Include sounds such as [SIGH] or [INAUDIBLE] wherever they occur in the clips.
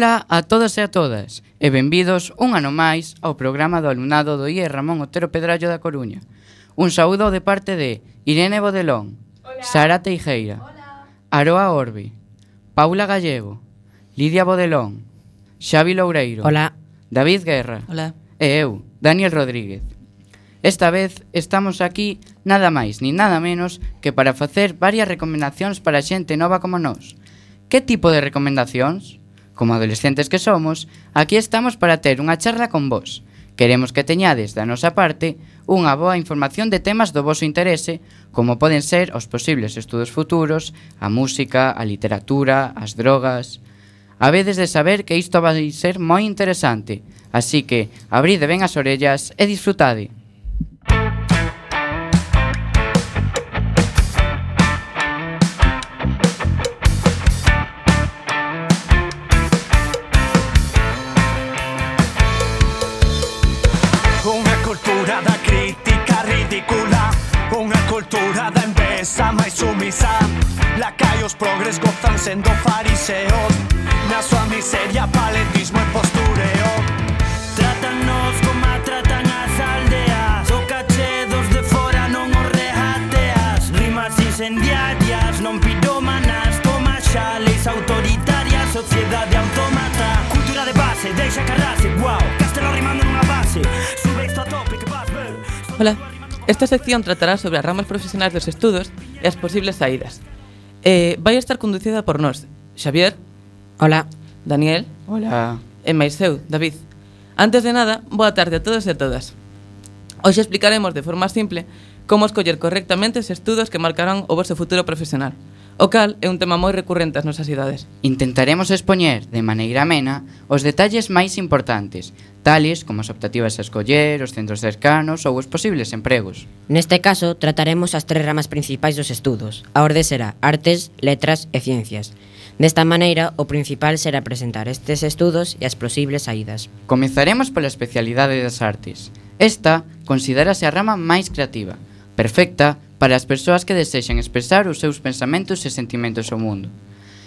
Ola a todos e a todas, e benvidos un ano máis ao programa do alumnado do IE Ramón Otero Pedrallo da Coruña. Un saúdo de parte de Irene Bodelón, Hola. Sara Teijeira, Hola. Aroa Orbi, Paula Gallego, Lidia Bodelón, Xavi Loureiro, Hola. David Guerra Hola. e eu, Daniel Rodríguez. Esta vez estamos aquí nada máis ni nada menos que para facer varias recomendacións para xente nova como nós. Que tipo de recomendacións? Como adolescentes que somos, aquí estamos para ter unha charla con vós. Queremos que teñades da nosa parte unha boa información de temas do vosso interese, como poden ser os posibles estudos futuros, a música, a literatura, as drogas... Habedes de saber que isto vai ser moi interesante, así que abride ben as orellas e disfrutade. progres gozan sendo fariseos. Na súa miseria, paletismo e postureo. Trátanos como tratan as aldeas. O caché dos de fora non os reateas Rimas incendiarias, non pirómanas Toma xa leis autoritarias, sociedade automata Cultura de base, deixa carrase, guau. Castelo rimando nunha base. Sube isto a tope que vas ver. Hola, esta sección tratará sobre as ramas profesionais dos estudos e as posibles saídas. Eh, vai estar conducida por nós, Xavier. Hola. Daniel. Hola. E máis eu, David. Antes de nada, boa tarde a todos e a todas. Hoxe explicaremos de forma simple como escoller correctamente os estudos que marcarán o vosso futuro profesional o cal é un tema moi recurrente ás nosas idades. Intentaremos expoñer de maneira amena os detalles máis importantes, tales como as optativas a escoller, os centros cercanos ou os posibles empregos. Neste caso, trataremos as tres ramas principais dos estudos. A orde será artes, letras e ciencias. Desta maneira, o principal será presentar estes estudos e as posibles saídas. Comezaremos pola especialidade das artes. Esta considerase a rama máis creativa, perfecta para as persoas que desexan expresar os seus pensamentos e sentimentos ao mundo.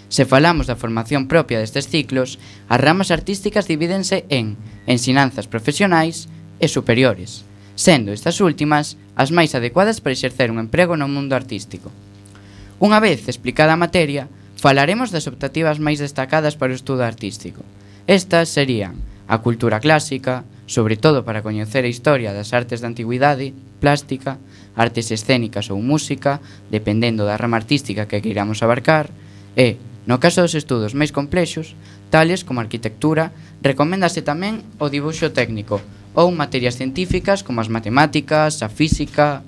Se falamos da formación propia destes ciclos, as ramas artísticas divídense en ensinanzas profesionais e superiores, sendo estas últimas as máis adecuadas para exercer un emprego no mundo artístico. Unha vez explicada a materia, falaremos das optativas máis destacadas para o estudo artístico. Estas serían a cultura clásica, sobre todo para coñecer a historia das artes da antigüidade, plástica, artes escénicas ou música, dependendo da rama artística que queiramos abarcar, e, no caso dos estudos máis complexos, tales como arquitectura, recoméndase tamén o dibuxo técnico ou materias científicas como as matemáticas, a física...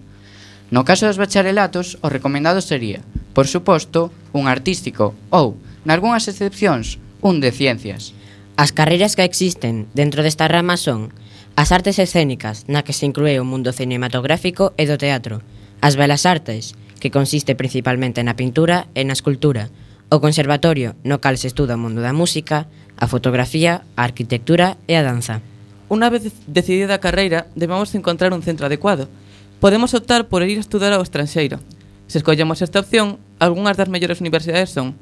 No caso dos bacharelatos, o recomendado sería, por suposto, un artístico ou, nalgúnas excepcións, un de ciencias. As carreiras que existen dentro desta rama son As artes escénicas, na que se inclúe o mundo cinematográfico e do teatro. As belas artes, que consiste principalmente na pintura e na escultura. O conservatorio, no cal se estuda o mundo da música, a fotografía, a arquitectura e a danza. Unha vez decidida a carreira, debemos encontrar un centro adecuado. Podemos optar por ir a estudar ao estranxeiro. Se escollemos esta opción, algunhas das mellores universidades son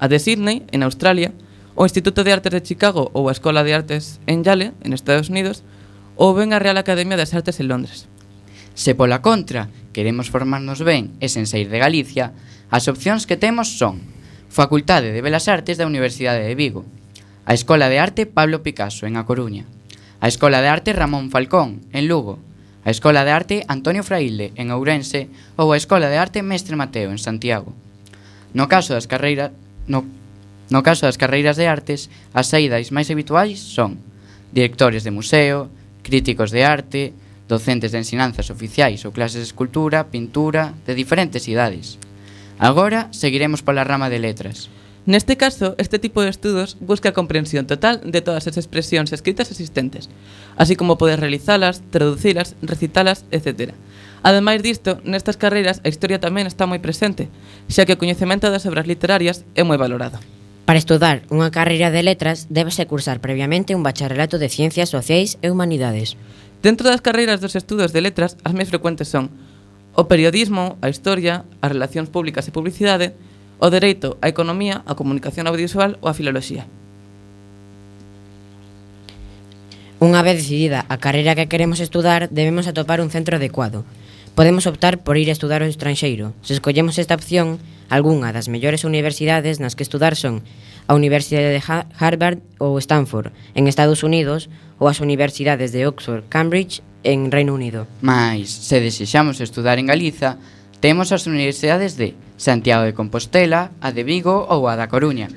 a de Sydney, en Australia, o Instituto de Artes de Chicago ou a Escola de Artes en Yale, en Estados Unidos, ou ben a Real Academia das Artes en Londres. Se pola contra queremos formarnos ben e sen sair de Galicia, as opcións que temos son Facultade de Belas Artes da Universidade de Vigo, a Escola de Arte Pablo Picasso en A Coruña, a Escola de Arte Ramón Falcón en Lugo, a Escola de Arte Antonio Fraile en Ourense ou a Escola de Arte Mestre Mateo en Santiago. No caso das carreiras no, no caso das carreiras de artes, as saídas máis habituais son directores de museo, críticos de arte, docentes de ensinanzas oficiais ou clases de escultura, pintura, de diferentes idades. Agora seguiremos pola rama de letras. Neste caso, este tipo de estudos busca a comprensión total de todas as expresións escritas existentes, así como poder realizalas, traducilas, recitalas, etc. Ademais disto, nestas carreiras a historia tamén está moi presente, xa que o coñecemento das obras literarias é moi valorado. Para estudar unha carreira de letras, débese cursar previamente un bacharelato de Ciencias Sociais e Humanidades. Dentro das carreiras dos estudos de letras, as máis frecuentes son o periodismo, a historia, as relacións públicas e publicidade, o dereito, a economía, a comunicación audiovisual ou a filoloxía. Unha vez decidida a carreira que queremos estudar, debemos atopar un centro adecuado. Podemos optar por ir a estudar ao estranxeiro. Se escollemos esta opción, Algunha das mellores universidades nas que estudar son a Universidade de Harvard ou Stanford en Estados Unidos ou as universidades de Oxford, Cambridge en Reino Unido. Mais, se desexamos estudar en Galiza, temos as universidades de Santiago de Compostela, a de Vigo ou a da Coruña.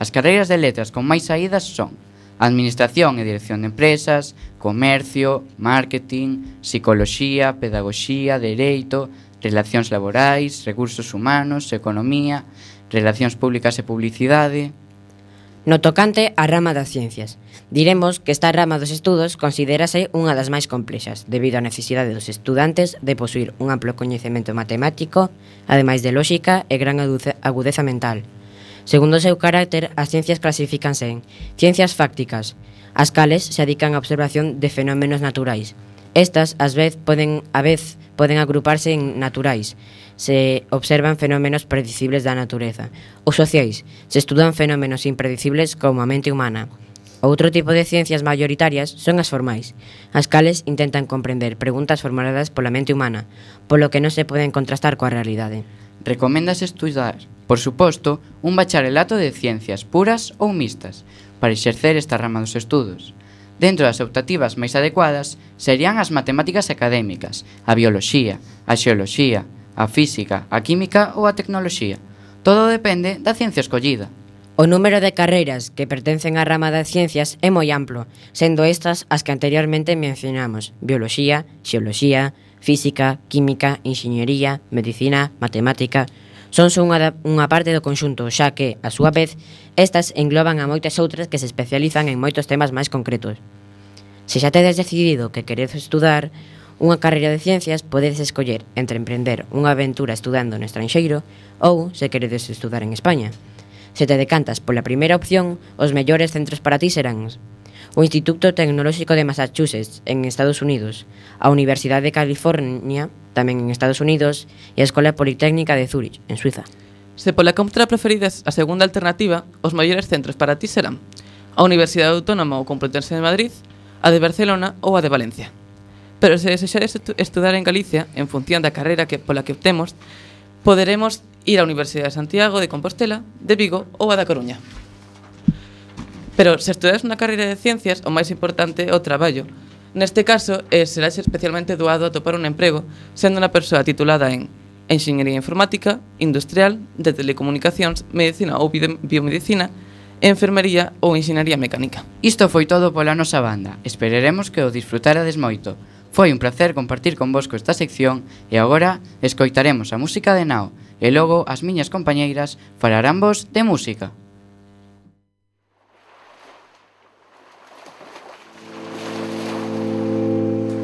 As carreiras de letras con máis saídas son Administración e Dirección de Empresas, Comercio, Marketing, Psicología, Pedagogía, Dereito, relacións laborais, recursos humanos, economía, relacións públicas e publicidade... No tocante á rama das ciencias, diremos que esta rama dos estudos considerase unha das máis complexas, debido á necesidade dos estudantes de posuir un amplo coñecemento matemático, ademais de lógica e gran agudeza mental. Segundo o seu carácter, as ciencias clasifícanse en ciencias fácticas, as cales se adican á observación de fenómenos naturais, Estas, ás vez, poden, a vez, poden agruparse en naturais, se observan fenómenos predicibles da natureza. Os sociais, se estudan fenómenos impredicibles como a mente humana. Outro tipo de ciencias maioritarias son as formais, as cales intentan comprender preguntas formuladas pola mente humana, polo que non se poden contrastar coa realidade. Recomendas estudar, por suposto, un bacharelato de ciencias puras ou mixtas para exercer esta rama dos estudos. Dentro das optativas máis adecuadas serían as matemáticas académicas, a bioloxía, a xeoloxía, a física, a química ou a tecnoloxía. Todo depende da ciencia escollida. O número de carreiras que pertencen á rama das ciencias é moi amplo, sendo estas as que anteriormente mencionamos, bioloxía, xeoloxía, física, química, enxeñería, medicina, matemática, son só unha, unha parte do conxunto, xa que, a súa vez, estas engloban a moitas outras que se especializan en moitos temas máis concretos. Se xa tedes decidido que queredes estudar unha carreira de ciencias, podedes escoller entre emprender unha aventura estudando no estranxeiro ou se queredes estudar en España. Se te decantas pola primeira opción, os mellores centros para ti serán o Instituto Tecnolóxico de Massachusetts, en Estados Unidos, a Universidade de California, tamén en Estados Unidos, e a Escola Politécnica de Zurich, en Suiza. Se pola contra preferides a segunda alternativa, os maiores centros para ti serán a Universidade Autónoma ou Complutense de Madrid, a de Barcelona ou a de Valencia. Pero se desexades estu estudar en Galicia, en función da carreira que pola que optemos, poderemos ir á Universidade de Santiago de Compostela, de Vigo ou a da Coruña. Pero se estudas unha carreira de ciencias, o máis importante é o traballo. Neste caso, eh, será especialmente doado a topar un emprego, sendo unha persoa titulada en Enxeñería Informática, Industrial, de Telecomunicacións, Medicina ou Biomedicina, Enfermería ou Enxeñería Mecánica. Isto foi todo pola nosa banda. Espereremos que o disfrutarades moito. Foi un placer compartir con vosco esta sección e agora escoitaremos a música de Nao e logo as miñas compañeiras falarán vos de música.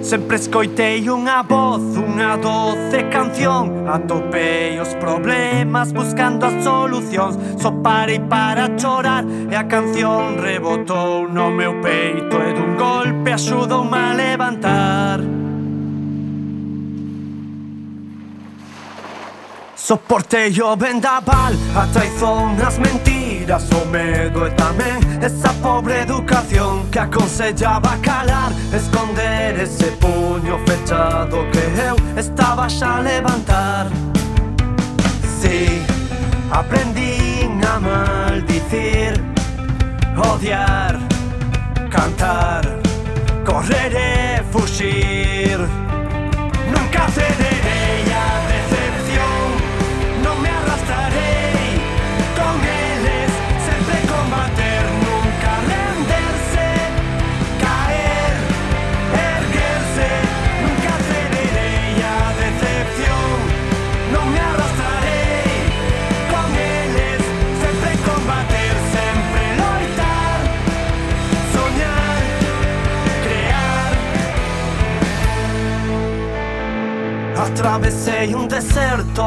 Sempre escoitei unha voz, unha doce canción. Atopei os problemas buscando as solucións. Só parei para chorar e a canción rebotou no meu peito E dun golpe axudoume a levantar. Soporte yo vendaval A traición as mentiras O medo e tamén esa pobre educación Que aconsellaba calar. Esconder ese puño fechado que eu estaba xa a levantar. Si, sí, aprendín a maldicir Odiar, cantar, correr e fuxir Nunca cederei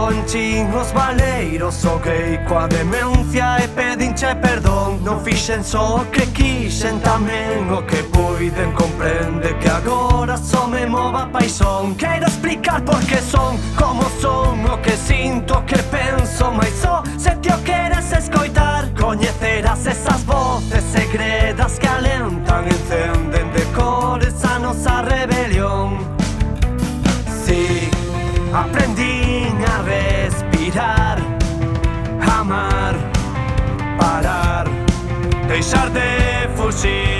Ponchín os baleiros o okay, coa demencia e pedinche perdón. Non fixen só o que quixen tamén o que puiden comprende que agora só me mova paixón. Quero explicar por que son, como son, o que sinto, o que penso Mais só se te o queres escoitar. Coñecerás esas voces segredas que alentan, encenden de cores a nosa rebelión. izarte fusil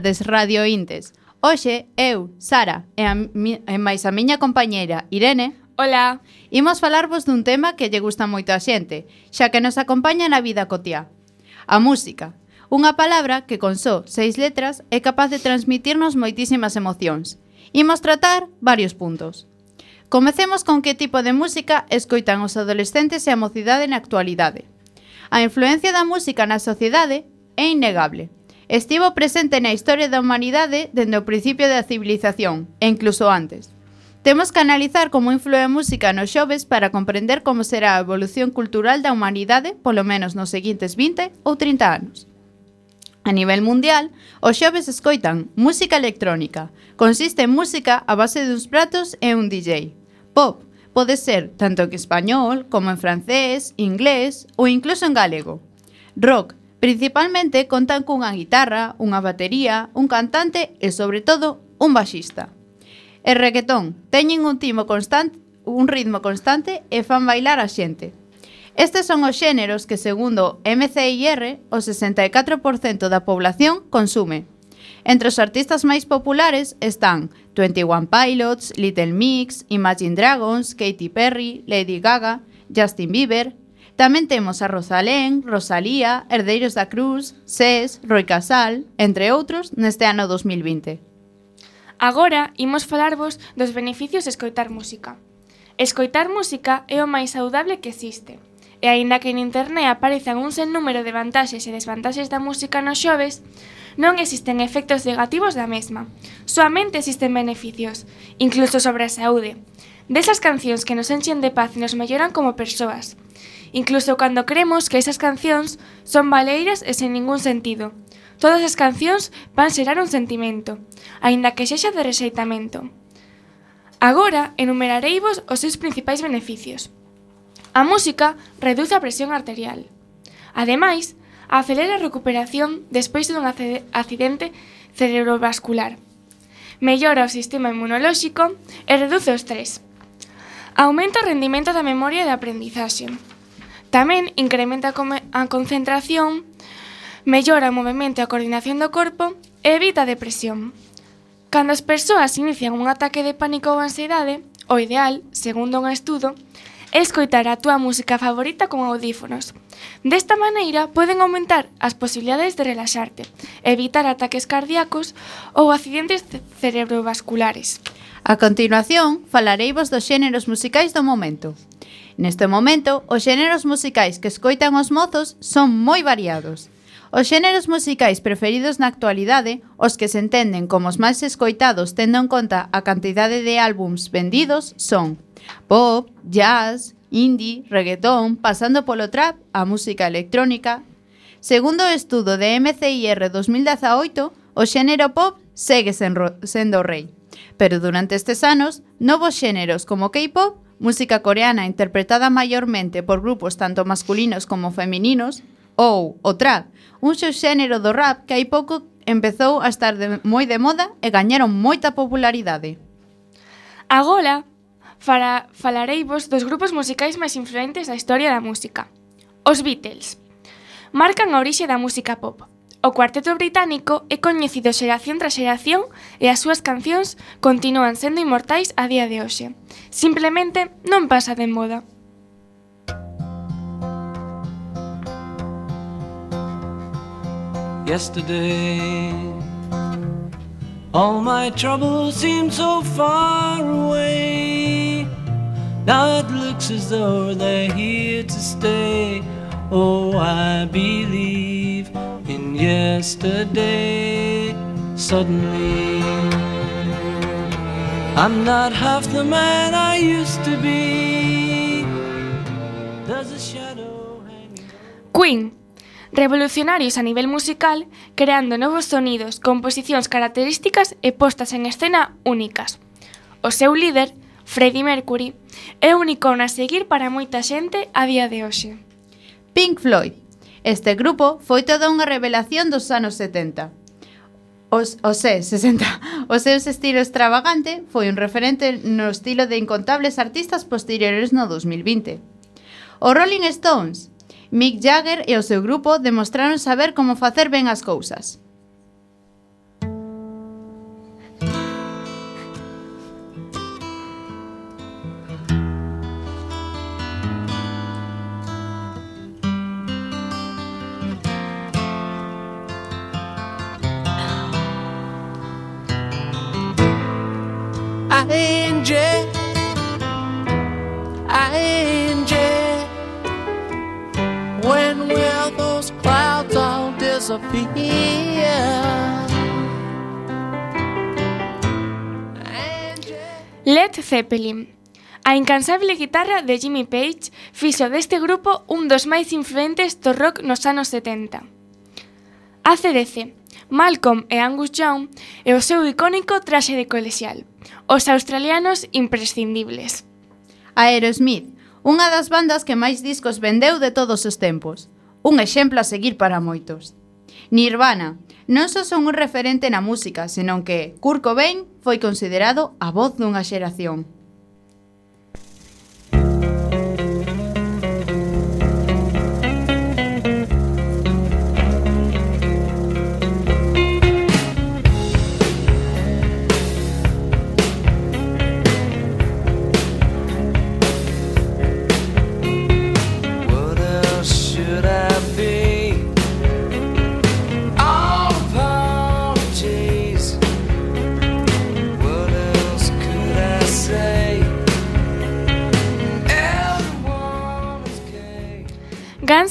escoitades Radio Intes. Hoxe, eu, Sara, e, a mi, e máis a miña compañeira Irene... Hola! Imos falarvos dun tema que lle gusta moito a xente, xa que nos acompaña na vida cotiá. A música. Unha palabra que con só seis letras é capaz de transmitirnos moitísimas emocións. Imos tratar varios puntos. Comecemos con que tipo de música escoitan os adolescentes e a mocidade na actualidade. A influencia da música na sociedade é innegable. Estivo presente na historia da humanidade dende o principio da civilización, e incluso antes. Temos que analizar como influe a música nos xoves para comprender como será a evolución cultural da humanidade, polo menos nos seguintes 20 ou 30 anos. A nivel mundial, os xoves escoitan música electrónica. Consiste en música a base duns pratos e un DJ. Pop pode ser tanto en español como en francés, inglés ou incluso en galego. Rock Principalmente contan cunha guitarra, unha batería, un cantante e, sobre todo, un baixista. E reggaetón, teñen un timo constante, un ritmo constante e fan bailar a xente. Estes son os xéneros que, segundo MCIR, o 64% da población consume. Entre os artistas máis populares están 21 Pilots, Little Mix, Imagine Dragons, Katy Perry, Lady Gaga, Justin Bieber, Tamén temos a Rosalén, Rosalía, Herdeiros da Cruz, SES, Roi Casal, entre outros, neste ano 2020. Agora imos falarvos dos beneficios de escoitar música. Escoitar música é o máis saudable que existe. E aínda que en internet aparezan un sen número de vantaxes e desvantaxes da música nos xoves, non existen efectos negativos da mesma. Soamente existen beneficios, incluso sobre a saúde. Desas cancións que nos enchen de paz e nos melloran como persoas incluso cando cremos que esas cancións son baleiras e sen ningún sentido. Todas as cancións van xerar un sentimento, aínda que sexa de rexeitamento. Agora enumerareivos os seus principais beneficios. A música reduce a presión arterial. Ademais, acelera a recuperación despois dun accidente cerebrovascular. Mellora o sistema inmunolóxico e reduce o estrés. Aumenta o rendimento da memoria e da aprendizaxe. Tamén incrementa a concentración, mellora o movimento e a coordinación do corpo e evita a depresión. Cando as persoas inician un ataque de pánico ou ansiedade, o ideal, segundo un estudo, é escoitar a túa música favorita con audífonos. Desta maneira, poden aumentar as posibilidades de relaxarte, evitar ataques cardíacos ou accidentes cerebrovasculares. A continuación, falareivos dos xéneros musicais do momento. Neste momento, os xéneros musicais que escoitan os mozos son moi variados. Os xéneros musicais preferidos na actualidade, os que se entenden como os máis escoitados tendo en conta a cantidade de álbums vendidos, son pop, jazz, indie, reggaetón, pasando polo trap, a música electrónica. Segundo o estudo de MCIR 2018, o xénero pop segue sendo rei. Pero durante estes anos, novos xéneros como K-pop música coreana interpretada maiormente por grupos tanto masculinos como femininos, ou o trap, un xénero do rap que hai pouco empezou a estar de, moi de moda e gañaron moita popularidade. Agora fala, falarei vos dos grupos musicais máis influentes da historia da música. Os Beatles. Marcan a orixe da música pop, O cuarteto británico é coñecido xeración tras xeración e as súas cancións continúan sendo inmortais a día de hoxe. Simplemente non pasa de moda. Yesterday All my troubles seem so far away Now it looks as though they're here to stay Oh, I believe yesterday. Suddenly, I'm not half the man I used to be. There's a shadow hanging. Queen. Revolucionarios a nivel musical, creando novos sonidos, composicións características e postas en escena únicas. O seu líder, Freddie Mercury, é un icono a seguir para moita xente a día de hoxe. Pink Floyd Este grupo foi toda unha revelación dos anos 70. Os, o sé, 60. O seu estilo extravagante foi un referente no estilo de incontables artistas posteriores no 2020. O Rolling Stones, Mick Jagger e o seu grupo demostraron saber como facer ben as cousas. ING. ING. When will those clouds all disappear? Led Zeppelin. A incansable guitarra de Jimmy Page fixo deste grupo un dos máis influentes do rock nos anos 70. ACDC, Malcolm e Angus Young e o seu icónico traxe de colexial. Os australianos imprescindibles. Aerosmith, unha das bandas que máis discos vendeu de todos os tempos. Un exemplo a seguir para moitos. Nirvana, non só son un referente na música, senón que Kurt Cobain foi considerado a voz dunha xeración.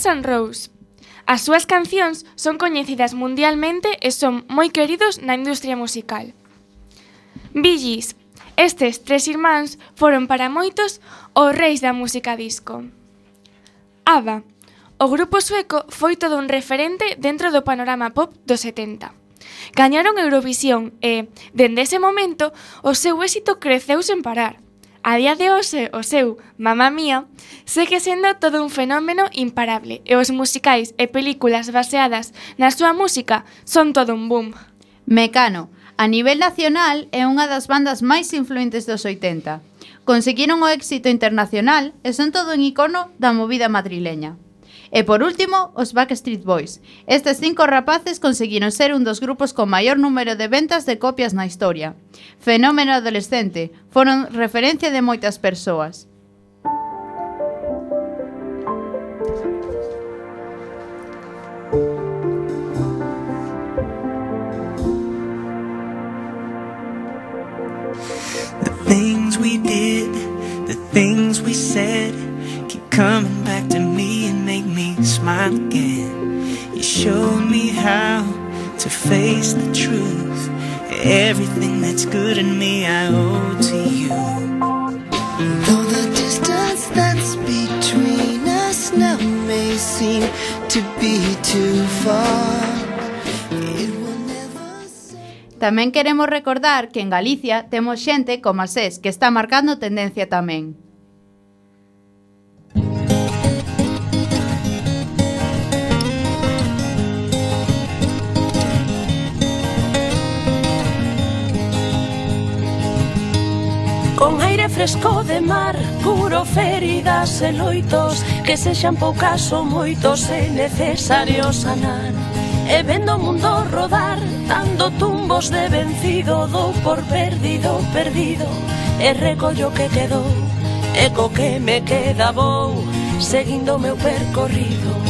Guns N' Roses. As súas cancións son coñecidas mundialmente e son moi queridos na industria musical. Billys. Estes tres irmáns foron para moitos os reis da música disco. ABBA. O grupo sueco foi todo un referente dentro do panorama pop dos 70. Gañaron Eurovisión e, dende ese momento, o seu éxito creceu sen parar. A día de hoxe, o seu Mamá Mía segue sendo todo un fenómeno imparable e os musicais e películas baseadas na súa música son todo un boom. Mecano, a nivel nacional, é unha das bandas máis influentes dos 80. Conseguiron o éxito internacional e son todo un icono da movida madrileña. E por último, os Backstreet Boys. Estes cinco rapaces conseguiron ser un dos grupos con maior número de ventas de copias na historia. Fenómeno adolescente, foron referencia de moitas persoas. things we did, the things we said, keep coming back to me make me smile again. You showed me how to face the truth. Everything that's good in me, I owe to you. Though the distance that's between us now may seem too far, queremos recordar que en Galicia temos xente como a SES que está marcando tendencia tamén. Con aire fresco de mar, curo feridas e loitos Que sexan poucas ou moitos e necesarios sanar. E vendo o mundo rodar, dando tumbos de vencido Dou por perdido, perdido, e recollo que quedou E co que me queda vou, seguindo meu percorrido.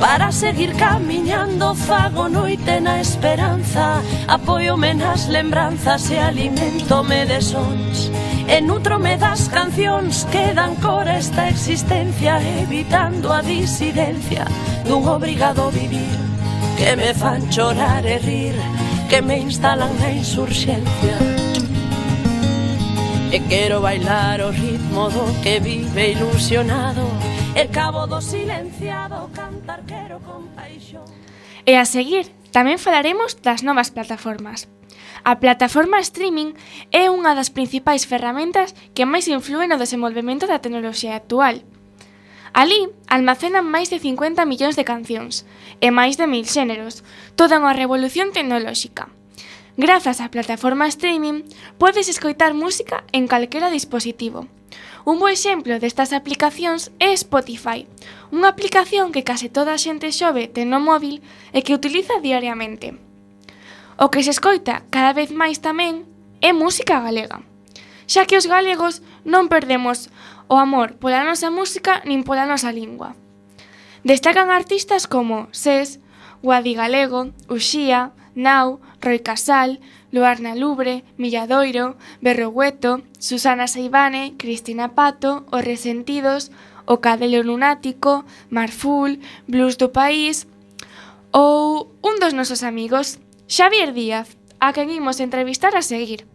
Para seguir camiñando fago noite na esperanza. Apoiome nas lembranzas e alimentome de sons. E nutrome das cancións que dan cor a esta existencia Evitando a disidencia dun obrigado vivir. Que me fan chorar e rir Que me instalan na insurxencia. E quero bailar o ritmo do que vive ilusionado. El cabo do silenciado cantar quero con paixón. E a seguir, tamén falaremos das novas plataformas. A plataforma streaming é unha das principais ferramentas que máis influen no desenvolvemento da tecnoloxía actual. Alí almacenan máis de 50 millóns de cancións e máis de mil xéneros, toda unha revolución tecnolóxica. Grazas á plataforma streaming, podes escoitar música en calquera dispositivo, Un bo exemplo destas aplicacións é Spotify, unha aplicación que case toda a xente xove ten no móvil e que utiliza diariamente. O que se escoita cada vez máis tamén é música galega, xa que os galegos non perdemos o amor pola nosa música nin pola nosa lingua. Destacan artistas como Ses, Guadi Galego, Uxía, Nau, Roy Casal, Luarna Lubre, Milladoiro, Berrogueto, Susana Saibane, Cristina Pato, Os Resentidos, O Cadelo Lunático, Marful, Blues do País ou un dos nosos amigos, Xavier Díaz, a quen imos entrevistar a seguir.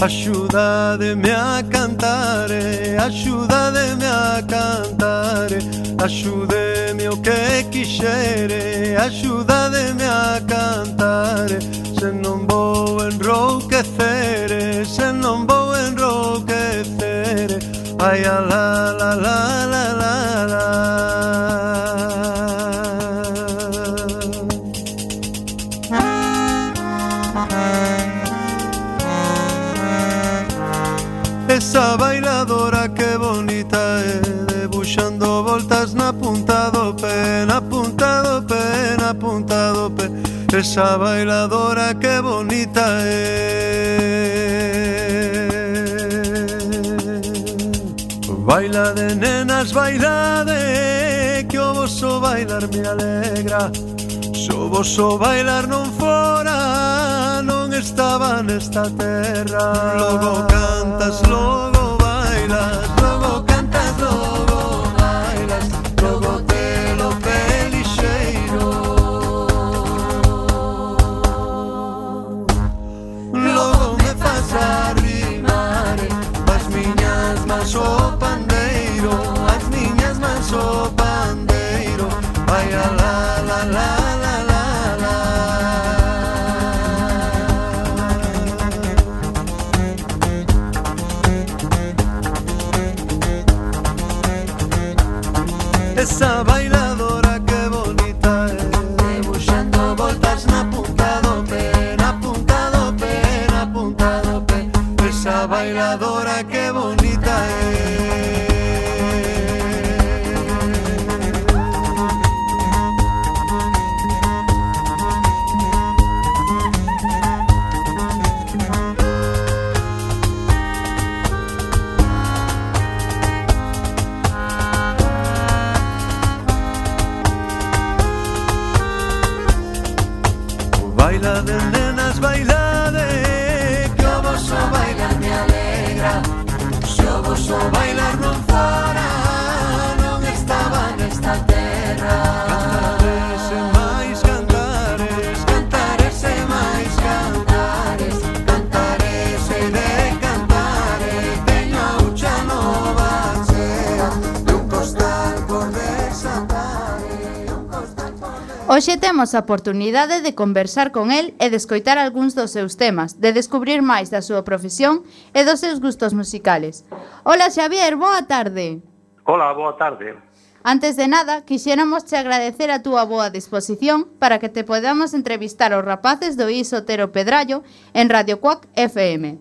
Ayúdame a cantar, ayúdame a cantar, axudeme o oh, que quixere, ayúdame a cantar, se non vou enrouquecer, se non vou enrouquecer, ai a la la la la la la. Esa bailadora que bonita é Debuxando voltas na punta do pé Na punta do pé, na punta do pé Esa bailadora que bonita é Baila de nenas, baila de Que o vosso bailar me alegra. Se o vosso bailar non fora non estaba nesta terra Logo cantas, logo bailas tivemos a oportunidade de conversar con el e de escoitar algúns dos seus temas, de descubrir máis da súa profesión e dos seus gustos musicales. Hola Xavier, boa tarde. Hola, boa tarde. Antes de nada, quixéramos te agradecer a túa boa disposición para que te podamos entrevistar aos rapaces do Isotero Pedrallo en Radio Cuac FM.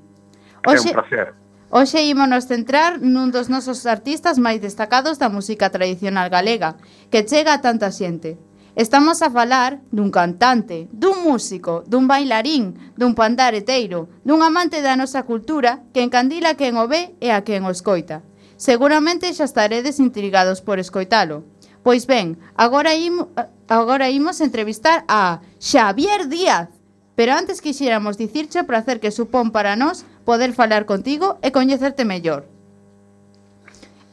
Oxe, é un placer. Hoxe ímonos centrar nun dos nosos artistas máis destacados da música tradicional galega, que chega a tanta xente. Estamos a falar dun cantante, dun músico, dun bailarín, dun pandareteiro, dun amante da nosa cultura que encandila a quen o ve e a quen o escoita. Seguramente xa estaredes intrigados por escoitalo. Pois ben, agora, imo, agora imos entrevistar a Xavier Díaz. Pero antes quixéramos dicirche o placer que supón para nós poder falar contigo e coñecerte mellor.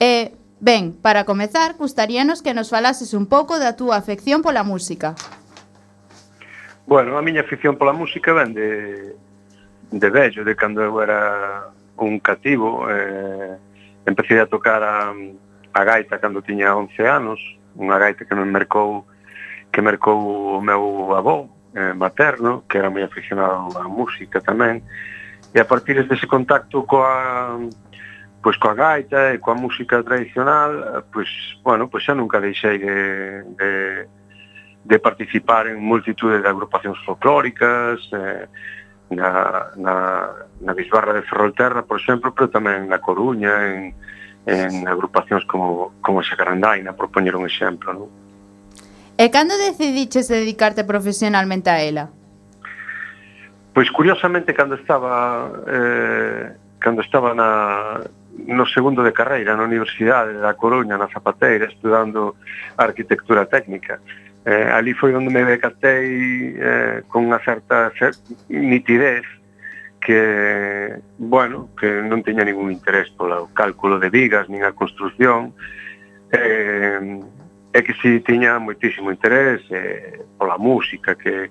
E Ben, para comezar, gustaríanos que nos falases un pouco da túa afección pola música. Bueno, a miña afición pola música ven de, de vello, de cando eu era un cativo. Eh, empecé a tocar a, a gaita cando tiña 11 anos, unha gaita que me mercou que mercou o meu avó eh, materno, que era moi aficionado á música tamén, e a partir dese contacto coa, pois coa gaita e coa música tradicional, pois, bueno, pois xa nunca deixei de, de, de participar en multitude de agrupacións folclóricas, eh, na, na, na Bisbarra de Ferrolterra, por exemplo, pero tamén na Coruña, en, en agrupacións como, como Xacarandaina, por poñer un exemplo, non? E cando decidiches dedicarte profesionalmente a ela? Pois curiosamente cando estaba eh, cando estaba na no segundo de carreira na Universidade da Coruña, na Zapateira, estudando arquitectura técnica. Eh, ali foi onde me decatei eh, con unha certa nitidez que, bueno, que non teña ningún interés polo cálculo de vigas, nin a construcción, eh, e que si tiña moitísimo interés eh, pola música, que,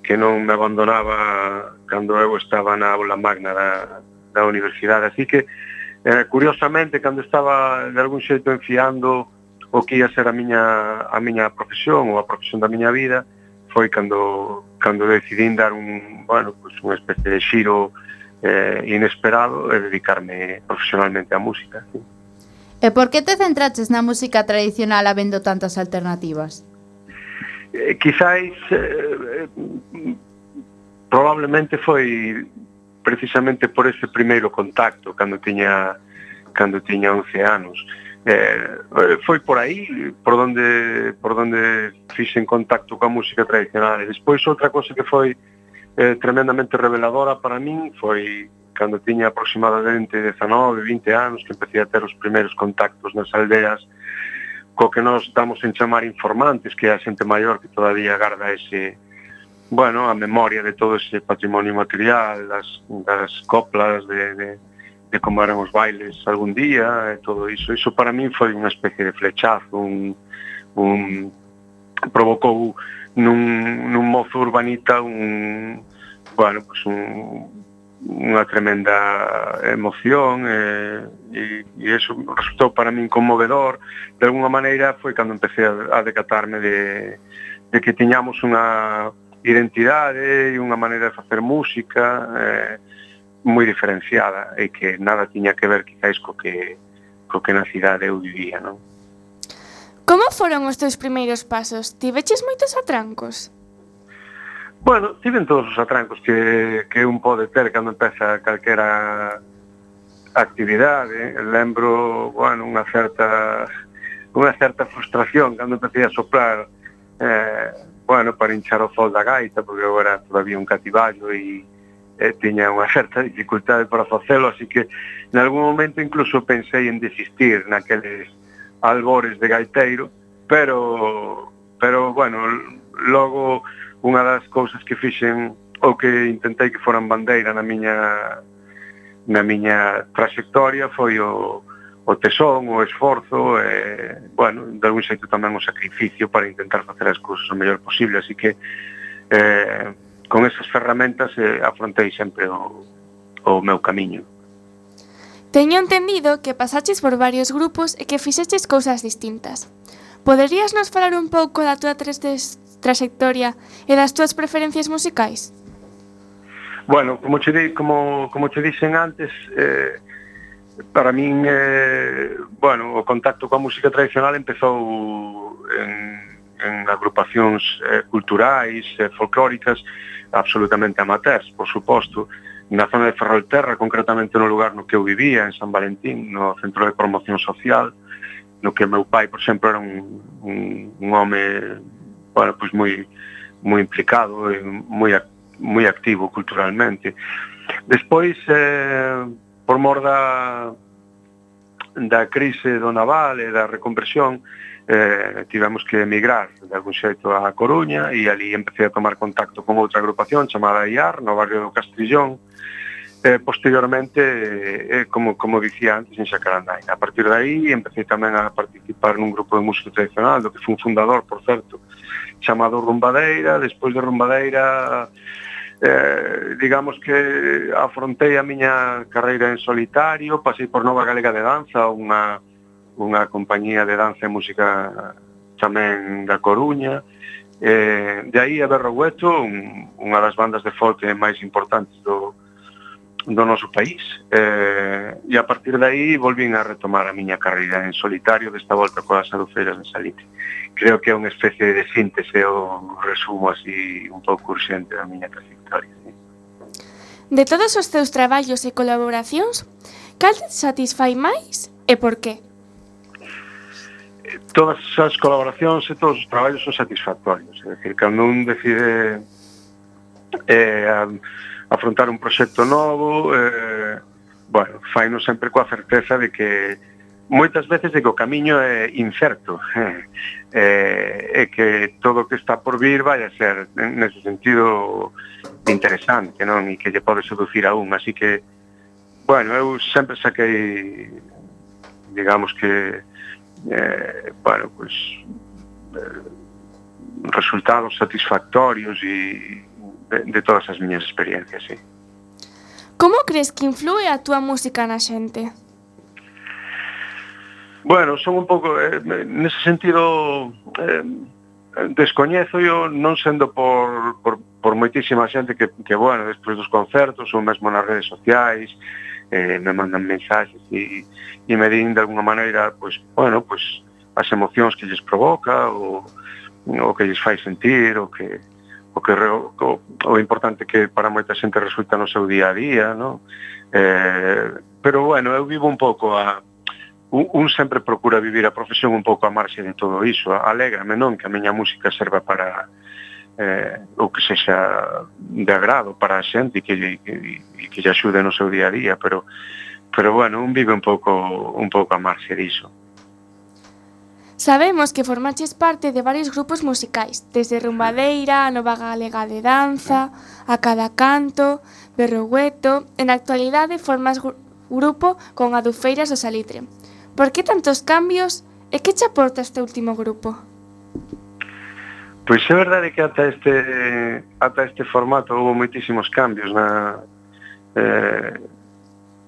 que non me abandonaba cando eu estaba na aula magna da, da universidade, así que eh, curiosamente cando estaba de algún xeito enfiando o que ia ser a miña, a miña profesión ou a profesión da miña vida foi cando, cando decidín dar un, bueno, pues unha especie de xiro eh, inesperado e dedicarme profesionalmente á música. ¿sí? E por que te centraches na música tradicional habendo tantas alternativas? Eh, quizáis eh, eh, probablemente foi precisamente por ese primeiro contacto cando tiña cando tiña 11 anos. Eh, eh, foi por aí por donde por donde fixen contacto coa música tradicional. E despois outra cosa que foi eh, tremendamente reveladora para min foi cando tiña aproximadamente 19, 20 anos que empecé a ter os primeiros contactos nas aldeas co que nós damos en chamar informantes, que é a xente maior que todavía garda ese, bueno, a memoria de todo ese patrimonio material, das, das coplas de, de, de como eran os bailes algún día, e todo iso. Iso para mí foi unha especie de flechazo, un, un provocou nun, nun mozo urbanita un, bueno, pues un, unha tremenda emoción e, e, e eso resultou para min conmovedor de alguna maneira foi cando empecé a, a decatarme de, de que tiñamos unha identidade e unha maneira de facer música eh, moi diferenciada e que nada tiña que ver quizáis co que, co que na cidade eu vivía, non? Como foron os teus primeiros pasos? Tiveches moitos atrancos? Bueno, tiven todos os atrancos que, que un pode ter cando empeza calquera actividade. Lembro, bueno, unha certa unha certa frustración cando empecé a soplar eh, bueno, para hinchar o sol da gaita, porque agora todavía un cativallo e, e tiña unha certa dificultade para facelo, así que en algún momento incluso pensei en desistir naqueles albores de gaiteiro, pero, pero bueno, logo unha das cousas que fixen ou que intentei que foran bandeira na miña na miña trayectoria foi o o tesón, o esforzo e, bueno, de algún xeito tamén o sacrificio para intentar facer as cousas o mellor posible, así que eh, con esas ferramentas eh, afrontei sempre o, o meu camiño. Teño entendido que pasaches por varios grupos e que fixeches cousas distintas. Poderías nos falar un pouco da túa trayectoria e das túas preferencias musicais? Bueno, como che, di, como, como che dixen antes, eh, Para min, eh, bueno, o contacto coa música tradicional empezou en, en agrupacións eh, culturais, eh, folclóricas, absolutamente amateurs, por suposto, na zona de Ferrolterra, concretamente no lugar no que eu vivía, en San Valentín, no Centro de Promoción Social, no que meu pai, por exemplo, era un, un, un home bueno, pois moi moi implicado e moi moi activo culturalmente. Despois eh, por mor da da crise do naval e da reconversión eh, tivemos que emigrar de algún xeito a Coruña e ali empecé a tomar contacto con outra agrupación chamada IAR no barrio do Castrillón eh, posteriormente, eh, como, como dicía antes, en Xacarandai A partir de aí empecé tamén a participar nun grupo de música tradicional, do que fun fundador, por certo, chamado Rumbadeira, despois de Rumbadeira eh, digamos que afrontei a miña carreira en solitario, pasei por Nova Galega de Danza, unha, unha compañía de danza e música tamén da Coruña, eh, de aí a Berro Hueto, un, unha das bandas de folk máis importantes do, do noso país eh, e a partir de aí volvín a retomar a miña carreira en solitario desta volta coas adufeiras de Salite creo que é unha especie de síntese ou resumo así un pouco urxente da miña trayectoria sí. De todos os teus traballos e colaboracións cal te satisfai máis e por qué? Todas as colaboracións e todos os traballos son satisfactorios é dicir, cando un decide eh, afrontar un proxecto novo, eh, bueno, faino sempre coa certeza de que moitas veces de que o camiño é incerto, [LAUGHS] eh, eh, e que todo o que está por vir vai a ser nese sentido interesante, non? E que lle pode seducir a un, así que bueno, eu sempre saquei digamos que eh, bueno, pues, eh, resultados satisfactorios e de, de todas as miñas experiencias, sí. Como crees que influe a túa música na xente? Bueno, son un pouco eh, nese sentido eh, descoñezo eu non sendo por, por, por moitísima xente que, que bueno, despois dos concertos ou mesmo nas redes sociais eh, me mandan mensaxes e, e me din de alguna maneira pois, bueno, pois as emocións que lles provoca ou o que lles fai sentir o que o que o, o importante que para moita xente resulta no seu día a día, no? Eh, pero bueno, eu vivo un pouco a un, un sempre procura vivir a profesión un pouco a marxe de todo iso. Alégrame, non, que a miña música serva para eh, o que sexa de agrado para a xente e que, e, e que lle axude no seu día a día, pero pero bueno, un vive un pouco un pouco a marxe diso. Sabemos que formaches parte de varios grupos musicais, desde Rumbadeira, a Nova Galega de Danza, a Cada Canto, Berrogueto... En actualidade formas grupo con Adufeiras do Salitre. Por que tantos cambios e que che aporta este último grupo? Pois é verdade que ata este ata este formato houve moitísimos cambios na eh,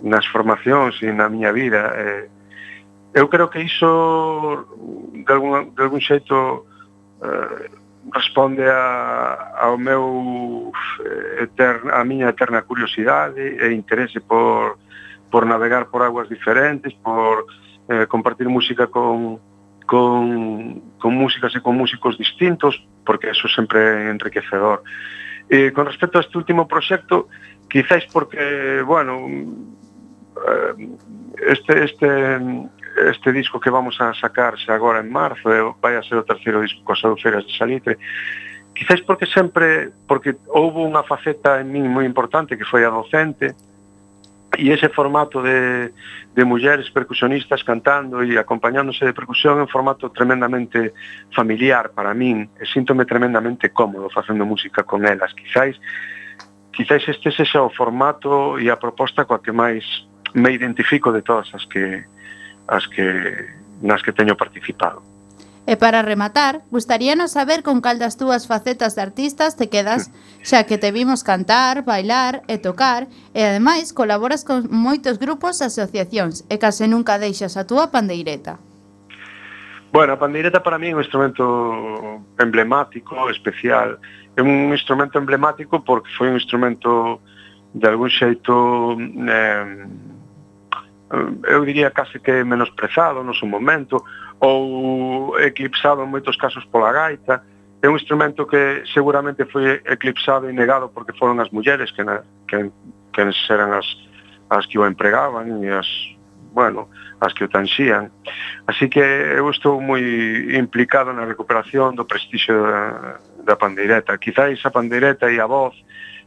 nas formacións e na miña vida eh, eu creo que iso de algún, de algún xeito eh, responde a, ao meu eh, eterna, a miña eterna curiosidade e interese por, por navegar por aguas diferentes, por eh, compartir música con, con, con músicas e con músicos distintos, porque eso sempre é enriquecedor. E con respecto a este último proxecto, quizáis porque, bueno, eh, este, este, este disco que vamos a sacarse agora en marzo vai a ser o terceiro disco coas Adufeiras de Salitre quizáis porque sempre porque houve unha faceta en min moi importante que foi a docente e ese formato de, de mulleres percusionistas cantando e acompañándose de percusión é un formato tremendamente familiar para min e síntome tremendamente cómodo facendo música con elas. Quizáis quizáis este sexa o formato e a proposta coa que máis me identifico de todas as que as que nas que teño participado. E para rematar, gustaríanos saber con cal das túas facetas de artistas te quedas, [LAUGHS] xa que te vimos cantar, bailar e tocar, e ademais colaboras con moitos grupos e asociacións, e case nunca deixas a túa pandeireta. Bueno, a pandeireta para mí é un instrumento emblemático, especial. É un instrumento emblemático porque foi un instrumento de algún xeito eh, eu diría case que menosprezado no seu momento ou eclipsado en moitos casos pola gaita é un instrumento que seguramente foi eclipsado e negado porque foron as mulleres que, na, que, que eran as, as que o empregaban e as, bueno, as que o tanxían. Así que eu estou moi implicado na recuperación do prestixio da, da pandeireta. Quizáis a pandeireta e a voz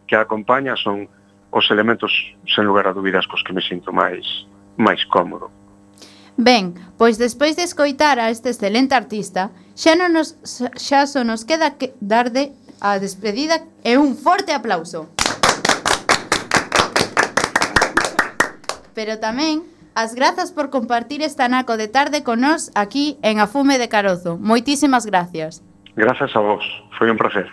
que a acompaña son os elementos, sen lugar a dúbidas, cos que me sinto máis máis cómodo. Ben, pois despois de escoitar a este excelente artista, xa, non nos, xa só nos queda que darde a despedida e un forte aplauso. Pero tamén as grazas por compartir esta naco de tarde con nós aquí en Afume de Carozo. Moitísimas gracias. Grazas a vos, foi un placer.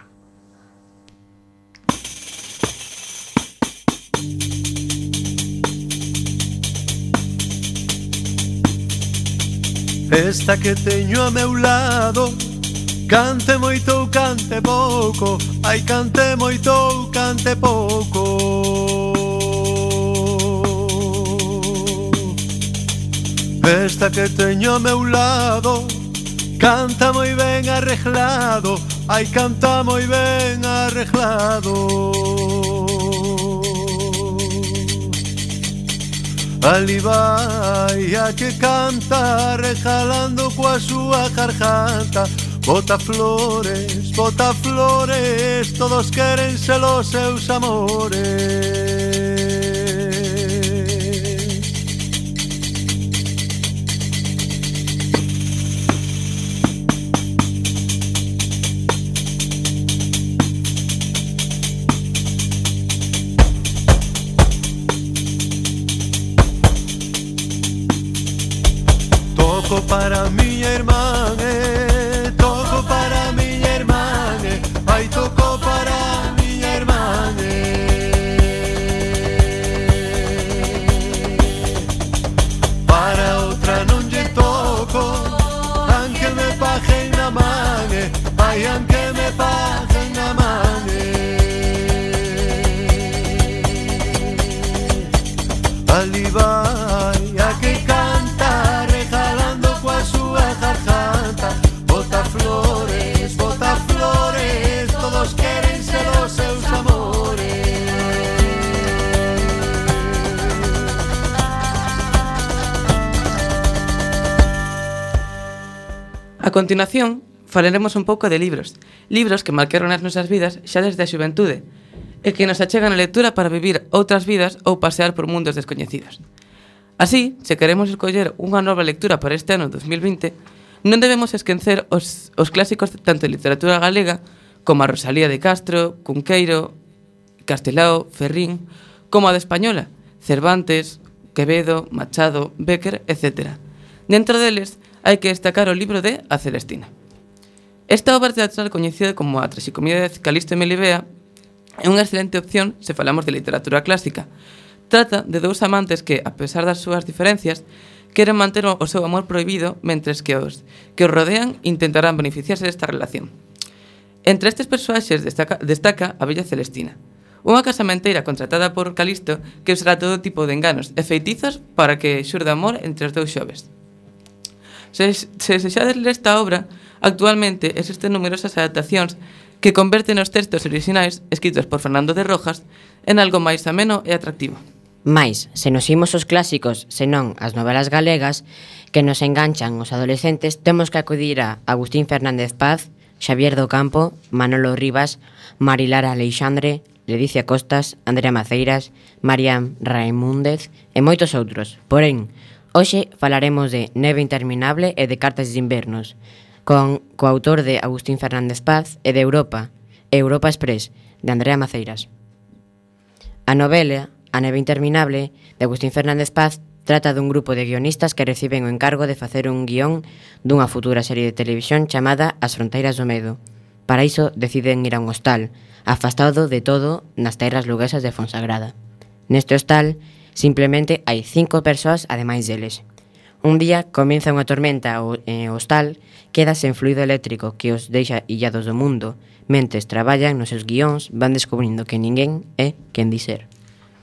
Esta que teño a meu lado Cante moito ou cante pouco. Ai cante moito ou cante pouco. Esta que teño a meu lado Canta moi ben arreglado. Ai canta moi ben arreglado. Alibaia que canta rejalando coa súa garganta. Bota flores, bota flores, todos queren ser os seus amores. A continuación, falaremos un pouco de libros. Libros que marcaron as nosas vidas xa desde a xuventude e que nos achegan a lectura para vivir outras vidas ou pasear por mundos descoñecidos. Así, se queremos escoller unha nova lectura para este ano 2020, non debemos esquecer os, os clásicos tanto de literatura galega como a Rosalía de Castro, Cunqueiro, Castelao, Ferrín, como a de Española, Cervantes, Quevedo, Machado, Becker, etc. Dentro deles, hai que destacar o libro de A Celestina. Esta obra teatral coñecida como A Traxicomedia de Calisto e Melibea é unha excelente opción se falamos de literatura clásica. Trata de dous amantes que, a pesar das súas diferencias, queren manter o seu amor prohibido mentres que os que os rodean intentarán beneficiarse desta relación. Entre estes persoaxes destaca, destaca a bella Celestina, unha casamenteira contratada por Calisto que usará todo tipo de enganos e feitizos para que xurda amor entre os dous xoves. Se, se sexades ler esta obra, actualmente existen numerosas adaptacións que converten os textos orixinais escritos por Fernando de Rojas en algo máis ameno e atractivo. Mais, se nos imos os clásicos, senón as novelas galegas, que nos enganchan os adolescentes, temos que acudir a Agustín Fernández Paz, Xavier do Campo, Manolo Rivas, Marilar Alexandre, Ledicia Costas, Andrea Maceiras, Mariam Raimúndez e moitos outros. Porén, Hoxe falaremos de Neve Interminable e de Cartas de Invernos, con co autor de Agustín Fernández Paz e de Europa, Europa Express, de Andrea Maceiras. A novela A Neve Interminable, de Agustín Fernández Paz, trata dun grupo de guionistas que reciben o encargo de facer un guión dunha futura serie de televisión chamada As Fronteiras do Medo. Para iso deciden ir a un hostal, afastado de todo nas terras luguesas de Fonsagrada. Neste hostal, Simplemente hai cinco persoas ademais deles. Un día comeza unha tormenta eh, hostal queda sen fluido eléctrico que os deixa illados do mundo, mentes traballan nos seus guións van descubrindo que ninguén é quen diser.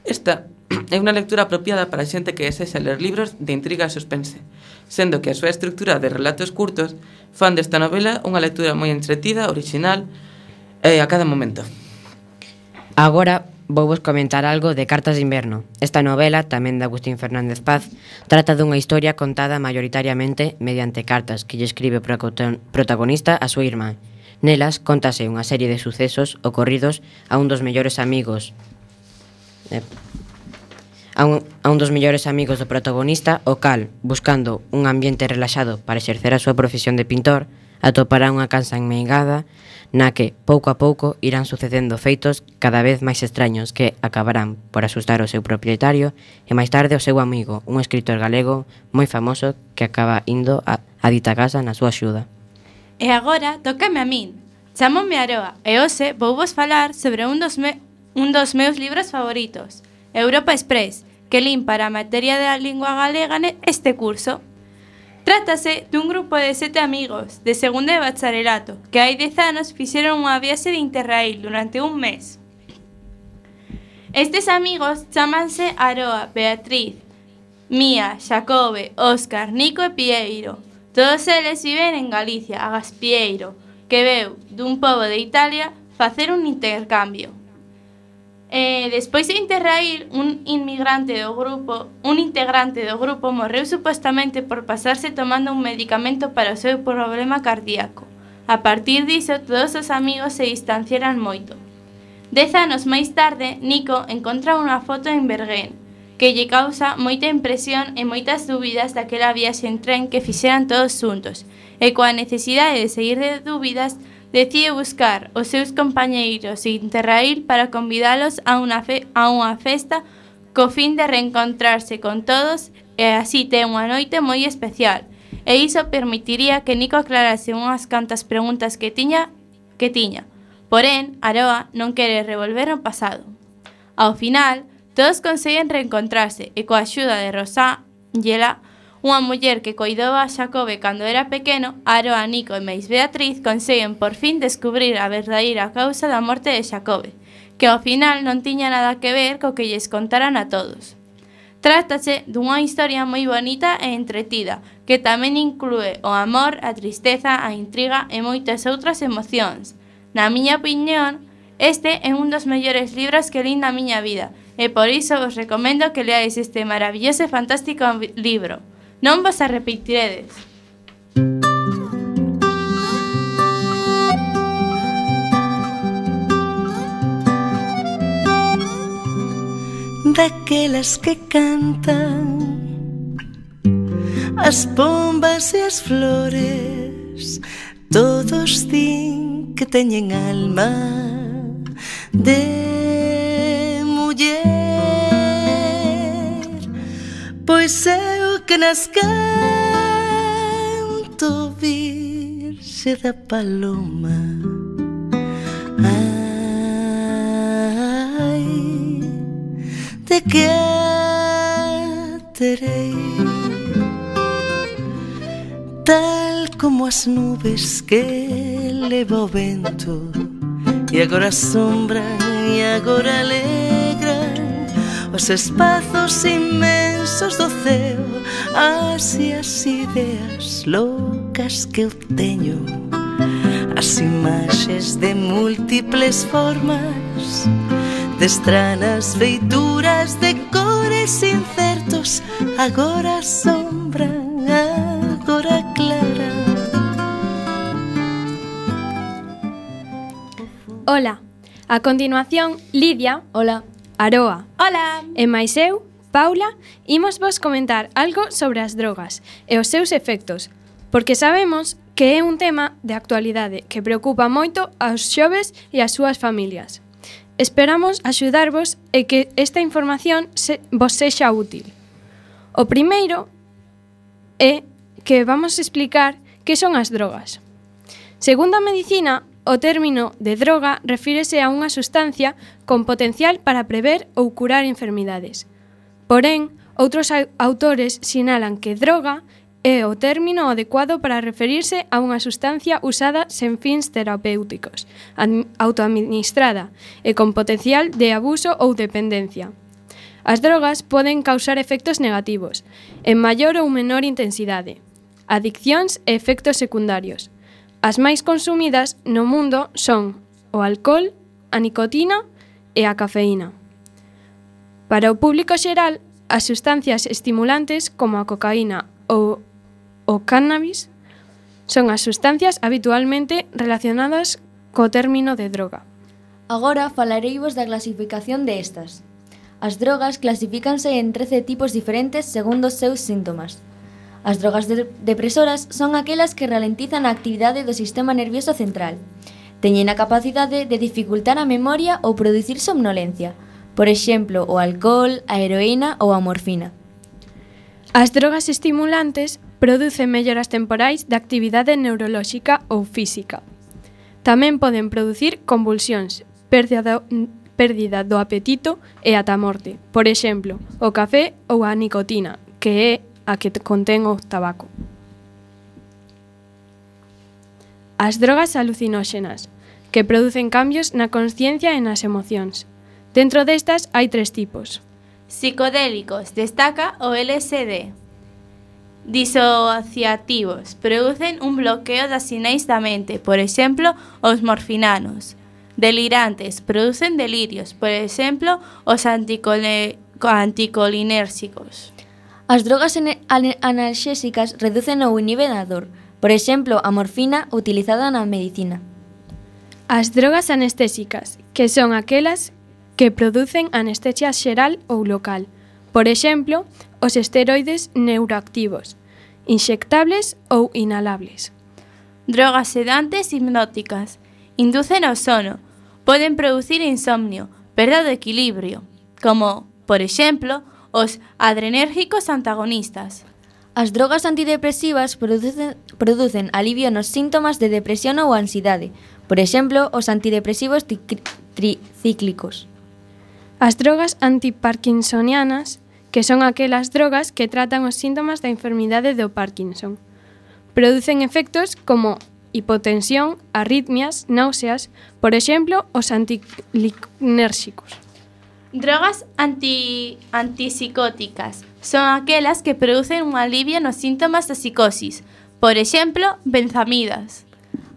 Esta é unha lectura apropiada para a xente que desexa ler libros de intriga e suspense, sendo que a súa estructura de relatos curtos fan desta novela unha lectura moi entretida, original e a cada momento. Agora vouvos comentar algo de Cartas de Inverno. Esta novela, tamén de Agustín Fernández Paz, trata dunha historia contada mayoritariamente mediante cartas que lle escribe o protagonista a súa irmá. Nelas contase unha serie de sucesos ocorridos a un dos mellores amigos eh, a un, a un dos mellores amigos do protagonista, o cal, buscando un ambiente relaxado para exercer a súa profesión de pintor, atopará unha casa enmeigada na que, pouco a pouco, irán sucedendo feitos cada vez máis extraños que acabarán por asustar o seu propietario e máis tarde o seu amigo, un escritor galego moi famoso que acaba indo a, a dita casa na súa axuda. E agora, tócame a min. Chamome Aroa e hoxe vou vos falar sobre un dos, me, un dos meus libros favoritos, Europa Express, que lin para a materia da lingua galega este curso. Trátase dun grupo de sete amigos de segunda de bacharelato que hai dez anos fixeron unha viaxe de interrail durante un mes. Estes amigos chamanse Aroa, Beatriz, Mía, Xacobe, Óscar, Nico e Pieiro. Todos eles viven en Galicia, a Gaspieiro, que veu dun pobo de Italia facer un intercambio. Eh, despois de Interrail, un inmigrante do grupo, un integrante do grupo morreu supostamente por pasarse tomando un medicamento para o seu problema cardíaco. A partir diso, todos os amigos se distanciaran moito. Dez anos máis tarde, Nico encontra unha foto en Bergen, que lle causa moita impresión e moitas dúbidas daquela viaxe en tren que fixeran todos xuntos, e coa necesidade de seguir de dúbidas, Decide buscar os seus compañeiros Interrail para convidalos a unha, fe, a unha festa co fin de reencontrarse con todos e así ten unha noite moi especial. E iso permitiría que Nico aclarase unhas cantas preguntas que tiña que tiña. Porén, Aroa non quere revolver o pasado. Ao final, todos conseguen reencontrarse e coa axuda de Rosá, Yela, Unha muller que coidou a Xacobe cando era pequeno, Aroa, Nico e Mais Beatriz conseguen por fin descubrir a verdadeira causa da morte de Xacobe, que ao final non tiña nada que ver co que lles contaran a todos. Trátase dunha historia moi bonita e entretida, que tamén inclúe o amor, a tristeza, a intriga e moitas outras emocións. Na miña opinión, este é un dos mellores libros que lín na miña vida, e por iso vos recomendo que leáis este maravilloso e fantástico libro. Non vos arrepentiredes. Daquelas que cantan As pombas e as flores Todos din que teñen alma De muller Pois eu que nas canto virxe da paloma. Ai, de que terei? Tal como as nubes que leva o vento E agora sombran e agora alegran Os espazos inmensos do céu así as ideas locas que eu teño As imaxes de múltiples formas Destranas feituras de cores incertos Agora sombra, agora clara. Ola, a continuación Lidia Hola. Aroa Hola. E máis eu, Paula, imos vos comentar algo sobre as drogas e os seus efectos, porque sabemos que é un tema de actualidade que preocupa moito aos xoves e ás súas familias. Esperamos axudarvos e que esta información se, vos sexa útil. O primeiro é que vamos explicar que son as drogas. Segundo a medicina, o término de droga refírese a unha sustancia con potencial para prever ou curar enfermidades, Porén, outros autores sinalan que droga é o término adecuado para referirse a unha sustancia usada sen fins terapéuticos, autoadministrada e con potencial de abuso ou dependencia. As drogas poden causar efectos negativos, en maior ou menor intensidade, adiccións e efectos secundarios. As máis consumidas no mundo son o alcohol, a nicotina e a cafeína. Para o público xeral, as sustancias estimulantes como a cocaína ou o cannabis son as sustancias habitualmente relacionadas co término de droga. Agora falareivos da clasificación de estas. As drogas clasifícanse en 13 tipos diferentes segundo os seus síntomas. As drogas de depresoras son aquelas que ralentizan a actividade do sistema nervioso central. Teñen a capacidade de dificultar a memoria ou producir somnolencia, por exemplo, o alcohol, a heroína ou a morfina. As drogas estimulantes producen melloras temporais de actividade neurolóxica ou física. Tamén poden producir convulsións, perda do, pérdida do apetito e ata morte. Por exemplo, o café ou a nicotina, que é a que contén o tabaco. As drogas alucinóxenas, que producen cambios na consciencia e nas emocións. Dentro destas hai tres tipos. Psicodélicos, destaca o LSD. Disociativos, producen un bloqueo das sinais da mente, por exemplo, os morfinanos. Delirantes, producen delirios, por exemplo, os anticole... anticolinérxicos. As drogas analxésicas reducen ou inhiben a dor, por exemplo, a morfina utilizada na medicina. As drogas anestésicas, que son aquelas que producen anestesia xeral ou local. Por exemplo, os esteroides neuroactivos, inxectables ou inhalables. Drogas sedantes hipnóticas. Inducen ao sono. Poden producir insomnio, perda de equilibrio, como, por exemplo, os adrenérgicos antagonistas. As drogas antidepresivas producen, producen alivio nos síntomas de depresión ou ansiedade, por exemplo, os antidepresivos tricíclicos. As drogas antiparkinsonianas, que son aquelas drogas que tratan os síntomas da enfermidade do Parkinson. Producen efectos como hipotensión, arritmias, náuseas, por exemplo, os antilinérxicos. Drogas anti, antipsicóticas son aquelas que producen un alivio nos síntomas da psicosis, por exemplo, benzamidas.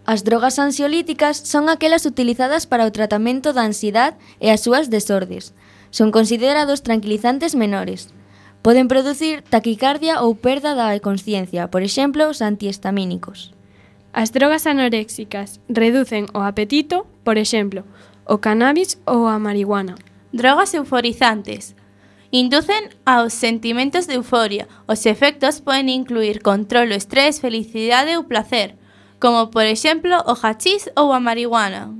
As drogas ansiolíticas son aquelas utilizadas para o tratamento da ansiedade e as súas desordes. Son considerados tranquilizantes menores. Poden producir taquicardia ou perda da consciencia, por exemplo, os antihistamínicos. As drogas anoréxicas reducen o apetito, por exemplo, o cannabis ou a marihuana. Drogas euforizantes inducen aos sentimentos de euforia. Os efectos poden incluir control o estrés, felicidade ou placer como por exemplo o hachís ou a marihuana.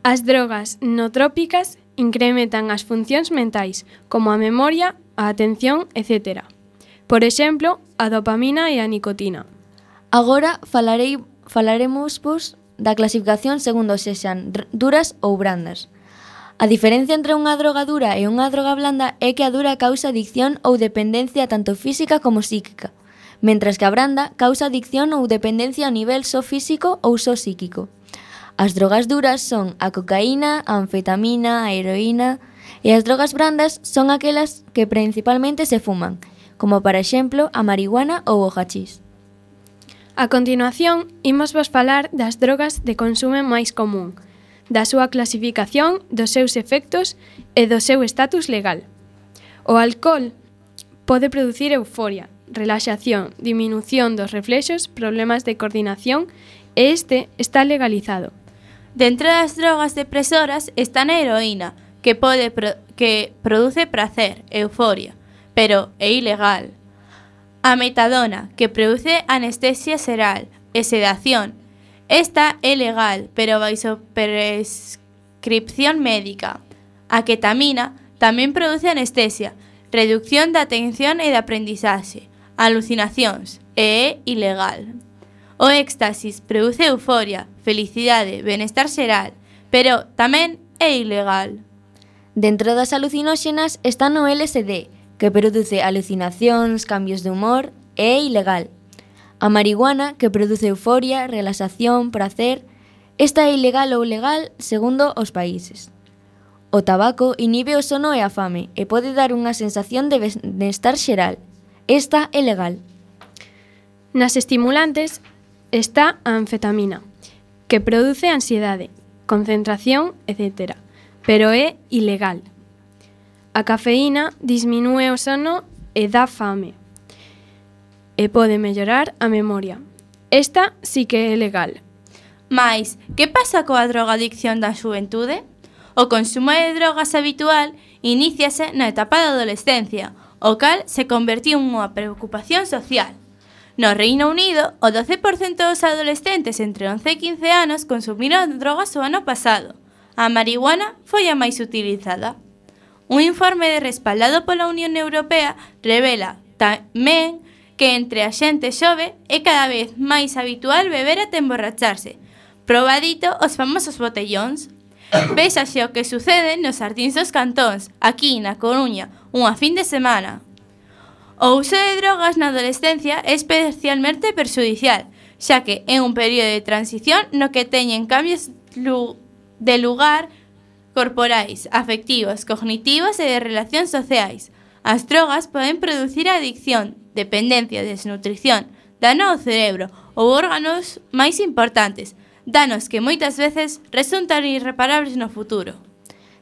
As drogas notrópicas incrementan as funcións mentais, como a memoria, a atención, etc. Por exemplo, a dopamina e a nicotina. Agora falarei falaremos vos da clasificación segundo sexan duras ou brandas. A diferencia entre unha droga dura e unha droga blanda é que a dura causa adicción ou dependencia tanto física como psíquica mentras que a branda causa adicción ou dependencia a nivel só físico ou só psíquico. As drogas duras son a cocaína, a anfetamina, a heroína... E as drogas brandas son aquelas que principalmente se fuman, como para exemplo a marihuana ou o hachís. A continuación, imos vos falar das drogas de consumo máis común, da súa clasificación, dos seus efectos e do seu estatus legal. O alcohol pode producir euforia, relaxación, diminución dos reflexos, problemas de coordinación e este está legalizado. Dentro das drogas depresoras está a heroína, que pode pro que produce prazer, euforia, pero é ilegal. A metadona, que produce anestesia seral e sedación. Esta é legal, pero baixo prescripción médica. A ketamina tamén produce anestesia, reducción da atención e da aprendizaxe alucinacións e é ilegal. O éxtasis produce euforia, felicidade, benestar xeral, pero tamén é ilegal. Dentro das alucinóxenas está no LSD, que produce alucinacións, cambios de humor e é ilegal. A marihuana, que produce euforia, relaxación, prazer, esta é ilegal ou legal segundo os países. O tabaco inhibe o sono e a fame e pode dar unha sensación de benestar xeral, Esta é legal. Nas estimulantes está a anfetamina, que produce ansiedade, concentración, etc. Pero é ilegal. A cafeína disminúe o sono e dá fame. E pode mellorar a memoria. Esta sí que é legal. Mais, que pasa coa drogadicción da xuventude? O consumo de drogas habitual iníciase na etapa da adolescencia, o cal se convertiu nunha preocupación social. No Reino Unido, o 12% dos adolescentes entre 11 e 15 anos consumiron drogas o ano pasado. A marihuana foi a máis utilizada. Un informe de respaldado pola Unión Europea revela tamén que entre a xente xove é cada vez máis habitual beber até emborracharse. Probadito os famosos botellóns, Véxase o que sucede nos Sardins dos Cantóns, aquí na Coruña, unha fin de semana. O uso de drogas na adolescencia é especialmente perxudicial, xa que é un período de transición no que teñen cambios de lugar corporais, afectivos, cognitivos e de relacións sociais. As drogas poden producir adicción, dependencia, desnutrición, dano ao cerebro ou órganos máis importantes, danos que moitas veces resultan irreparables no futuro.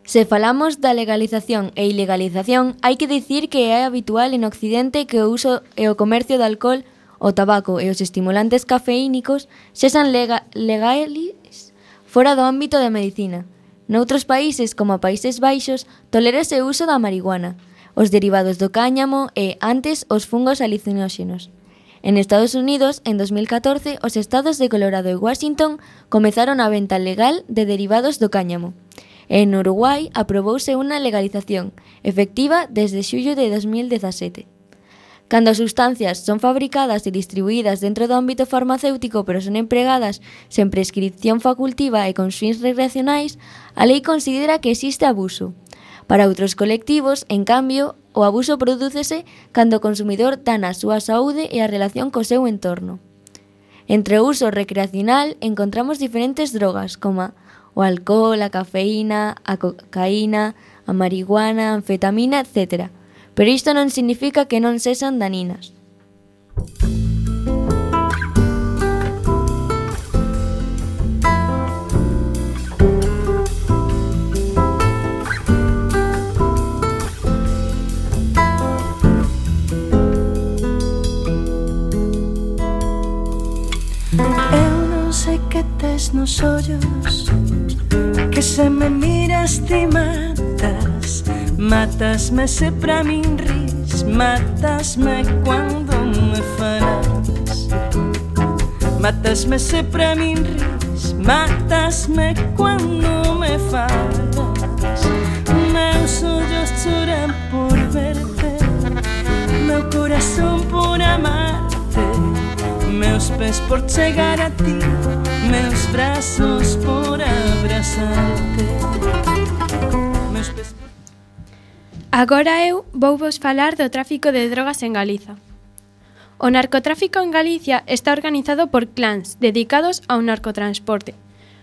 Se falamos da legalización e ilegalización, hai que dicir que é habitual en Occidente que o uso e o comercio de alcohol, o tabaco e os estimulantes cafeínicos sexan lega legais fora do ámbito da medicina. Noutros países, como Países Baixos, tolérase o uso da marihuana, os derivados do cáñamo e, antes, os fungos alucinóxenos. En Estados Unidos, en 2014, os estados de Colorado e Washington comezaron a venta legal de derivados do cáñamo. En Uruguai aprobouse unha legalización, efectiva desde xullo de 2017. Cando as sustancias son fabricadas e distribuídas dentro do ámbito farmacéutico pero son empregadas sen prescripción facultiva e con fins recreacionais, a lei considera que existe abuso. Para outros colectivos, en cambio, O abuso prodúcese cando o consumidor dana a súa saúde e a relación co seu entorno. Entre o uso recreacional encontramos diferentes drogas, como o alcohol, a cafeína, a cocaína, a marihuana, a anfetamina, etc. Pero isto non significa que non sexan daninas. Música nos ollos Que se me miras ti matas Matasme se pra min ris Matasme cuando me falas. Matasme se pra min ris Matasme cuando me falas. Meus ollos choran por verte Meu corazón por amarte meus pés por chegar a ti, meus braços por abraçar-te. Meus pés. Agora eu vou vos falar do tráfico de drogas en Galiza. O narcotráfico en Galicia está organizado por clans dedicados ao narcotransporte,